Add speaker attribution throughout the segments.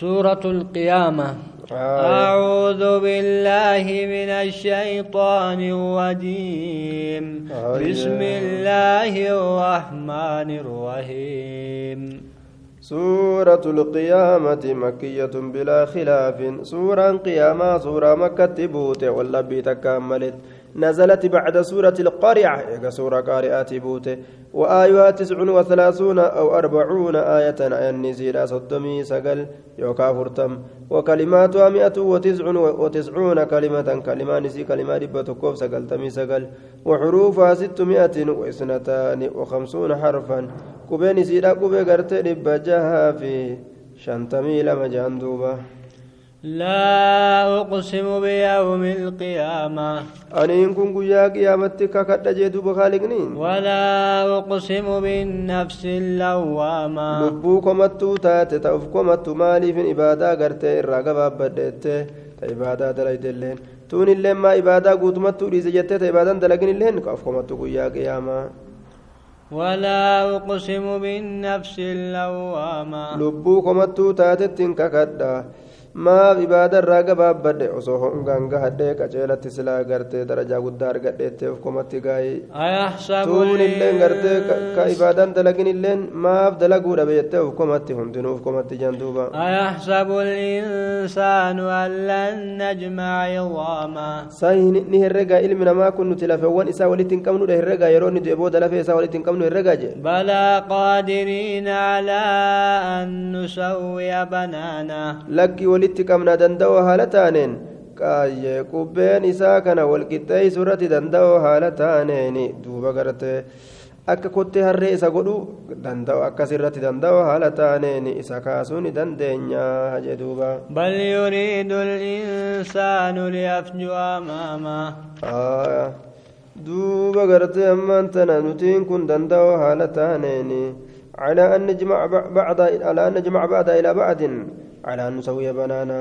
Speaker 1: سورة القيامة.
Speaker 2: آه.
Speaker 1: أعوذ بالله من الشيطان الرجيم.
Speaker 2: آه.
Speaker 1: بسم الله الرحمن الرحيم.
Speaker 2: سورة القيامة مكية بلا خلاف. سورة قيامة سورة مكة تبوت ولا بيتكملت نزلت بعد سورة القارعة. إيجا سورة قارئة بوت وآيها تسع وثلاثون أو أربعون آية. آية نزيل صدمي سقل. يوكا فرتم وكلماتها مئة وتسع وتسعون كلمة. كلمة نسي كلمة ربة كوف سقل. تمي سقل. وحروفها ستمائة واثنتان وخمسون حرفا. كوبي نسيلا كوبي قرتي ربة جها في شنتمي لما جاندوبا
Speaker 1: لا أقسم بيوم القيامة
Speaker 2: أنين كن قيا قيامتك ككد جيدو بخالقني
Speaker 1: ولا أقسم بالنفس اللوامة
Speaker 2: lubbuu komattuu taate ta'uuf komattu maaliifin ibaadaa gartee irraa gabaabadheette ta ibaadaa dalaydelleen tuun illeen maa ibaadaa guutumattuu dhiise jettee ta ibaadaan dalagin illeen ka of komattu guyyaa qiyaamaa
Speaker 1: ولا أقسم بالنفس اللوامة
Speaker 2: lubbuu komattuu taatettiin kakadha maaf ibaada irraa gabaabbadhe osoo hongaan gahadhee qaceelatti silaa gartee darajaa guddaa argadheettee of komatti
Speaker 1: أيحسب
Speaker 2: tuun illeen gartee ka- ibaadaan dalagin illeen maaf dalaguu dhabe jettee of komatti hundinuu of komatti janduuba
Speaker 1: أيحسب الإنسان أن لن نجمع عظامه
Speaker 2: sahi ni herregaa ilmi namaa kun nuti lafeewwan isaa walitti hin qabnudha herregaa yeroo inni du'e booda lafee isaa walitti hin qabnu herregaa jedhe
Speaker 1: بلى قادرين على أن نسوي بنانه
Speaker 2: lakki walitti qabna danda'oo haala taaneen qaayyee qubbeen isaa kana walqixxeessu irratti danda'oo haala taaneen duuba gartee akka kottee harree isa godhu danda'u akkas irratti danda'oo haala taaneen isa kaasuu ni dandeenya jee duuba
Speaker 1: بل يريد الإنسان ليفجر أمامه
Speaker 2: Aayaa. duuba gartee ammaan tana nutiin kun danda'oo haala taaneen على أن نجمع بعض على أن نجمع بعض إلى بعض على أن نسوي بنانا.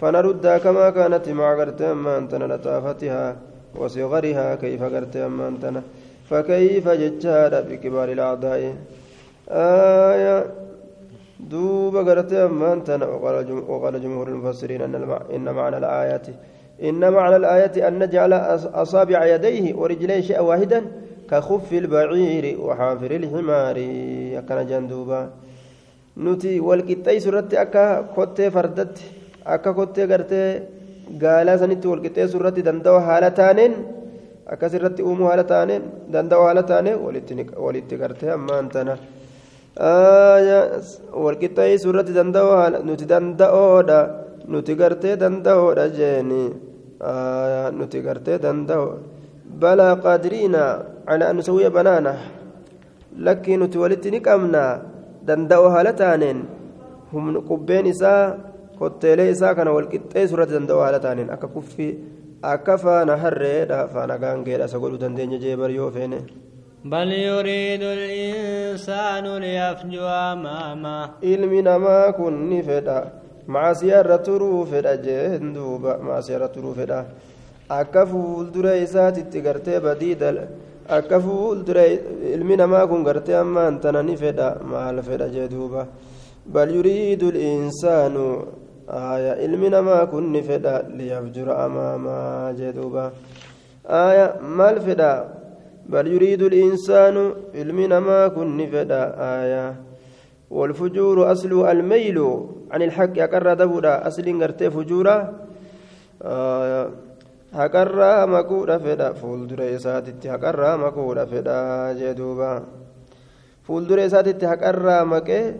Speaker 2: فنردها كما كانت مع قرت أمانتنا لطافتها وصغرها كيف قرت أمانتنا فكيف ججار بكبار الأعضاء؟ آية دوب قرت وقال جم- وقال جمهور المفسرين أن إن معنى الآيات إن معنى الآية أن نجعل أص- أصابع يديه ورجليه شيئا واحدا كخف البعير وحافر الحمار. أكن جندوبا. Nuti walqixxeessu irratti akka kottee fardatti akka kottee gartee gaalaa sanitti walqixxeessu irratti danda'u haala taaneen akkas irratti uumuu haala taaneen danda'u haala taaneen walitti gartee ammaan tana walqixxeessu irratti danda'u nuti danda'oodha nuti gartee danda'oodha jeeni nuti gartee danda'o balaa qaadiriina calaa an nusawwiya banaana lakkii nuti walitti ni qabnaa danda'u haala taaneen humna qubbeen isaa kotteelee isaa kana walqixxeessu irratti danda'u haala taaneen akka kuffii akka faana harreedha faana gaangeedha isa godhuu dandeenya jee bar yoo feene
Speaker 1: بل يريد الإنسان ليفجر أمامه
Speaker 2: ilmi namaa kun ni fedha maasiyaa irra turuu fedha jeen duuba maasiyaa irra turuu fedha akka fuuldura isaatitti gartee badii dal akka fuuldura ilmi namaa kun gartee ammaan tana ni fedha maal fedha jee duuba bal yuriidu linsaanu aya ilmi namaa kun ni fedha liyafjura amaamaa jee duuba aya maal fedha بل يريد الإنسان علمنا ما كن فدا آية والفجور أصل الميل عن الحق أقر دبودا أصل غرتي فجورا آية فدا فولدر إساتي هقرا مكودا فدا جدوبا فولدر إساتي هقرا مكي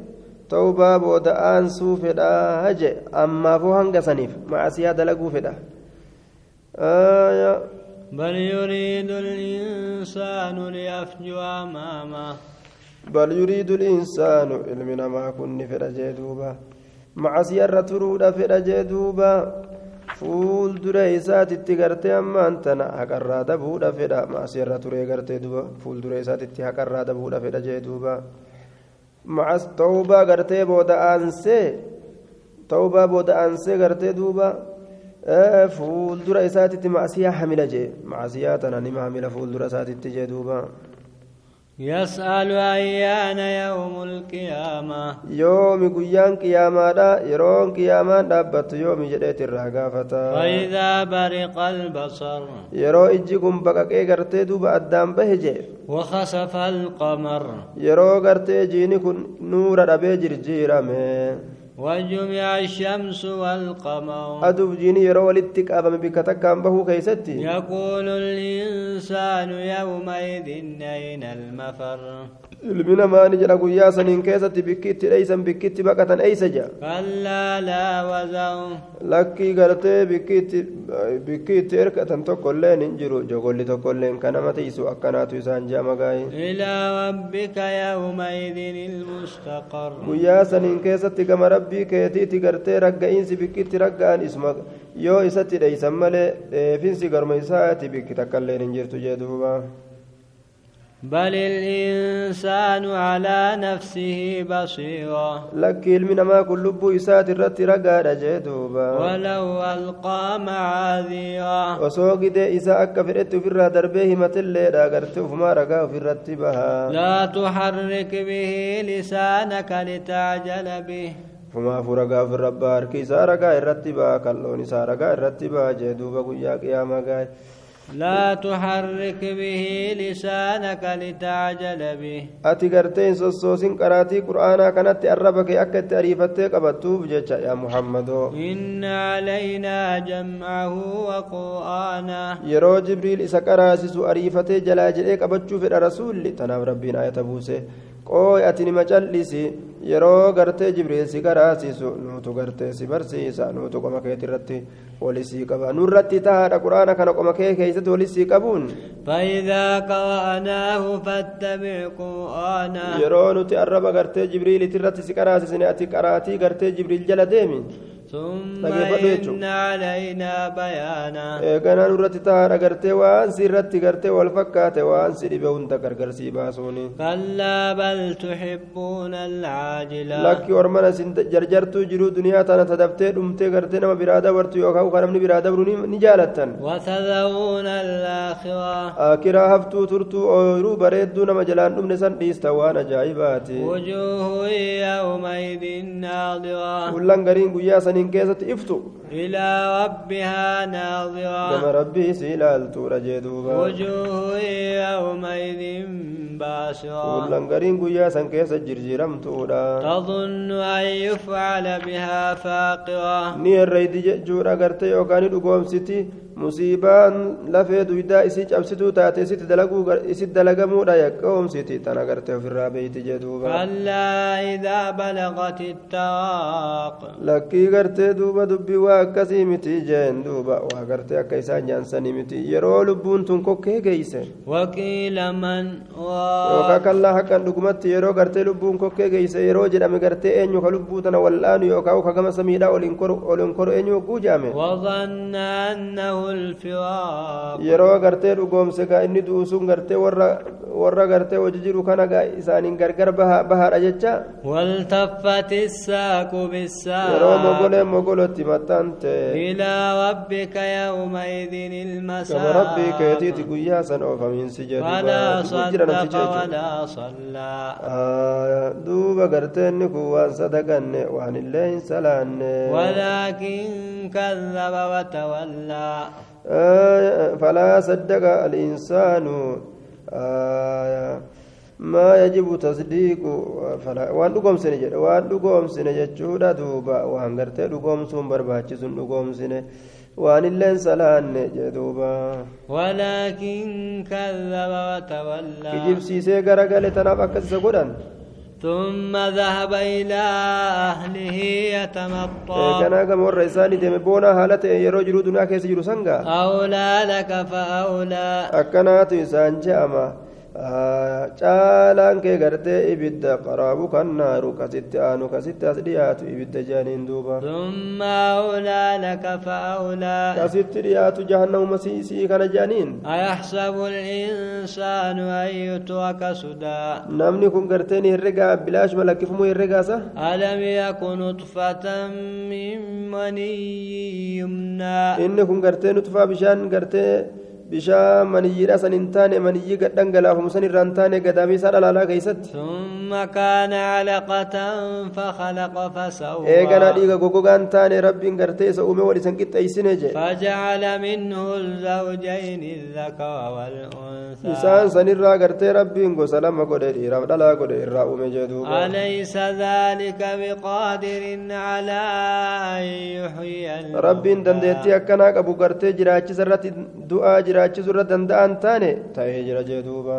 Speaker 2: توبا بودا أنسو فدا هج أما فوهنغ سنيف مع سيادة لقو فدا آية
Speaker 1: بل يريد الإنسان ليفجر أمامه
Speaker 2: بل يريد الإنسان علمنا ما كن فدا جدوبا مع سيارة ترودا فدا جدوبا fuul dura isaatitti gartee ammaan tana haqarraa dabuudha fedha maasirra turee gartee duba fuul dura isaatitti haqarraa dabuudha fedha jee duuba macas ta'uubaa gartee booda aansee ta'uubaa booda aansee gartee duuba fuul dura isaatitti maasiyaa hamila jee maasiyaa tana nima hamila fuul dura isaatitti jee duuba
Speaker 1: يسأل أيان يوم القيامة.
Speaker 2: يوم قيام قيامة يرون قيامة دبت يوم جديت الرغافة
Speaker 1: فإذا برق البصر.
Speaker 2: يرو إجي قم بقى كي قرتي دوب أدام بهجي
Speaker 1: وخسف القمر.
Speaker 2: يرو قرتي جيني كن نور ربي جرجي رمي
Speaker 1: وجمع الشمس والقمر.
Speaker 2: أدوب جيني يروى أبا مبكتك أم بهو كيستي.
Speaker 1: يقول الإنسان يومئذ أين المفر؟
Speaker 2: إلمنا ما نجرى قياسا إن كيستي بكيت ليسا بكيت بكتا أيسجا
Speaker 1: كلا لا وزر.
Speaker 2: لكي قلتي بكيت بكيت إركة تقول لين إنجرو جغل لتقول لين كنما تيسو أكناتو يسان جامقاي
Speaker 1: إلى ربك يومئذ المستقر.
Speaker 2: قياسا إن كيستي كما رب rabbii keetiiti gartee ragga'iinsi bikki itti ragga'an isuma yoo isatti dheeysan malee dheefinsi garma isaati bikki takkailleen hin jirtu jee duuba
Speaker 1: بل الإنسان على نفسه بصيرة
Speaker 2: namaa kun lubbuu isaati irratti ragaadha jee duuba
Speaker 1: ولو ألقى معاذيرة
Speaker 2: osoo gidee isaa akka fedhetti ofirraa darbee himatilleedha gartee ufumaa ragaa ofirratti baha
Speaker 1: لا تحرك به لسانك لتعجل به
Speaker 2: ufumaafuu ragaa ofirra baha harki isaa ragaa irratti baha kalloon isaa ragaa irratti baha jee duuba guyyaa qiyaamaa gaa'e
Speaker 1: لا تحرك به لسانك لتعجل به
Speaker 2: sossoosin qaraatii qur'aanaa kanatti arraba kee akka itti ariifattee qabattuuf jecha yaa muhammadoo
Speaker 1: إن علينا جمعه
Speaker 2: yeroo jibriil isa qaraasisu ariifatee jalaa jedhee qabachuu fedha rasuulli tanaaf rabbiin ayata buuse qooy ati nima callisi yeroo gartee jibriil si qaraasisu nuutu gartee si barsiisa nuutu qoma keeti irratti walisii qaba nurratti tahaadha quraana kana qoma kee keeysatti walisii qabuun
Speaker 1: فإذا قرأناه فاتبع
Speaker 2: yeroo nuti arraba gartee jibriiliti irratti si qaraasisne ati qaraatii gartee jibriil
Speaker 1: ثم. إن علينا
Speaker 2: nurratti tahaadha gartee waan si irratti gartee wal fakkaate waan si dhibe hunda gargarsii baasuuni
Speaker 1: كلا بل تحبون العاجلة
Speaker 2: lakki ormana isin jarjartuu jiru duniyaa tana tadaftee dhumtee gartee nama biraa dabartu yookaan kan namni biraa dabru ni- ni jaalattan
Speaker 1: وتذرون الآخرة
Speaker 2: akiraa haftuu turtuu ooyiruu bareedduu nama jalaan dhumne san dhiista waan ajaa'ibaati
Speaker 1: وجوه يومئذ ناظرة
Speaker 2: kullan gariin guyyaa سنين إفتو.
Speaker 1: إلى ربها ناظرة.
Speaker 2: كما ربي سلال تورا جدوبا
Speaker 1: وجوه يومئذ باشرة
Speaker 2: كل انقرين قويا سن كيس جرجرم تورا
Speaker 1: تظن أن يفعل بها فاقرة.
Speaker 2: نير ريد جورا قرتي وكان لقوم ستي مصيبا لفيد ويدا اسيج ابسدو تاتي ست دلقو اسيد دلقمو لا يكوم ستي تنقرتي في الرابي تجدوبا
Speaker 1: كلا إذا بلغت التراق.
Speaker 2: لكي gartee duuba dubbii waa akkasii miti jeen duuba waa gartee akka isaan jaansanii miti yeroo lubbuun tun kokkee geeyse yookaan kallaa haqqan dhugumatti yeroo gartee lubbuun kokkee geeyse yeroo jedhame gartee eenyu ka lubbuu tana wal'aanu yookaan ka gama samiidhaa oliin koru eenyu hogguu jaame yeroo gartee dhugoomse gaa inni duusuun gartee warra gartee hojii jiru kana gaa isaaniin gargar baha- bahaadha jecha
Speaker 1: والتفت الساق
Speaker 2: yeroo
Speaker 1: بالساق
Speaker 2: mogoleen mogolotti maxxante
Speaker 1: إلى ربك يومئذ
Speaker 2: gama rabbii
Speaker 1: المساق
Speaker 2: keetiiti guyyaa san oofamiinsi
Speaker 1: ولا
Speaker 2: jedhu jira
Speaker 1: صدق ولا صلى
Speaker 2: inni kun waan sadaganne waan illee hin salaanne
Speaker 1: ولكن كذب وتولى
Speaker 2: آية فلا صدق الإنسان آية ما يجب تصديق فلا وان دقوم سنة جد وان دقوم سنة جدودا دوبا وان غرتي دقوم سن برباچسون دقوم سنة وان اللين سلان جدوبا
Speaker 1: ولكن كذب وتولى
Speaker 2: كجيب سيسي غرغل تناف أكس قدن
Speaker 1: ثم ذهب إلى أهله يتمطى
Speaker 2: كان كم ور إساني دم بونا حالة يرو جرو دنيا كيس جرو سنغا
Speaker 1: أولى لك فأولى
Speaker 2: akkanaatu isaan je'ama. Caalaan kee gartee ibidda qaraabu kan naaru kasitti aanu kasitti as dhiyaatu ibidda jedhaniin duuba
Speaker 1: ثم أولى لك فأولى
Speaker 2: kasitti dhiyaatu jahannamuma siisii kana jedhaniin
Speaker 1: أيحسب الإنسان أن يترك سدى
Speaker 2: namni kun gartee ni herregaa bilaashuma lakkifamuu herregaasa
Speaker 1: ألم يكن نطفة من مني يمنى
Speaker 2: inni kun gartee nutfaa bishaan gartee bishaan maniyyiidha san hin taane maniyyii gadhangalaafamu san irraa hin taane gadaamiisaa dhalaalaa keeysatti
Speaker 1: ثم كان علقة فخلق فسوى
Speaker 2: eegana dhiiga gogogaan taane rabbiin gartee isa uume wal isan qixxeeysine jee
Speaker 1: فجعل منه الزوجين الذكر والأنثى
Speaker 2: isaan sanirraa gartee rabbiin gosa lama godhe dhiiraaf dhalaa godhe irraa uume jee duuba
Speaker 1: أليس ذلك بقادر على أن يحيي الموتى
Speaker 2: rabbiin dandeettii akkanaa qabu gartee jiraachisa irratti du'aa jiraachisuu irra danda'an taane ta'ee jira jee duuba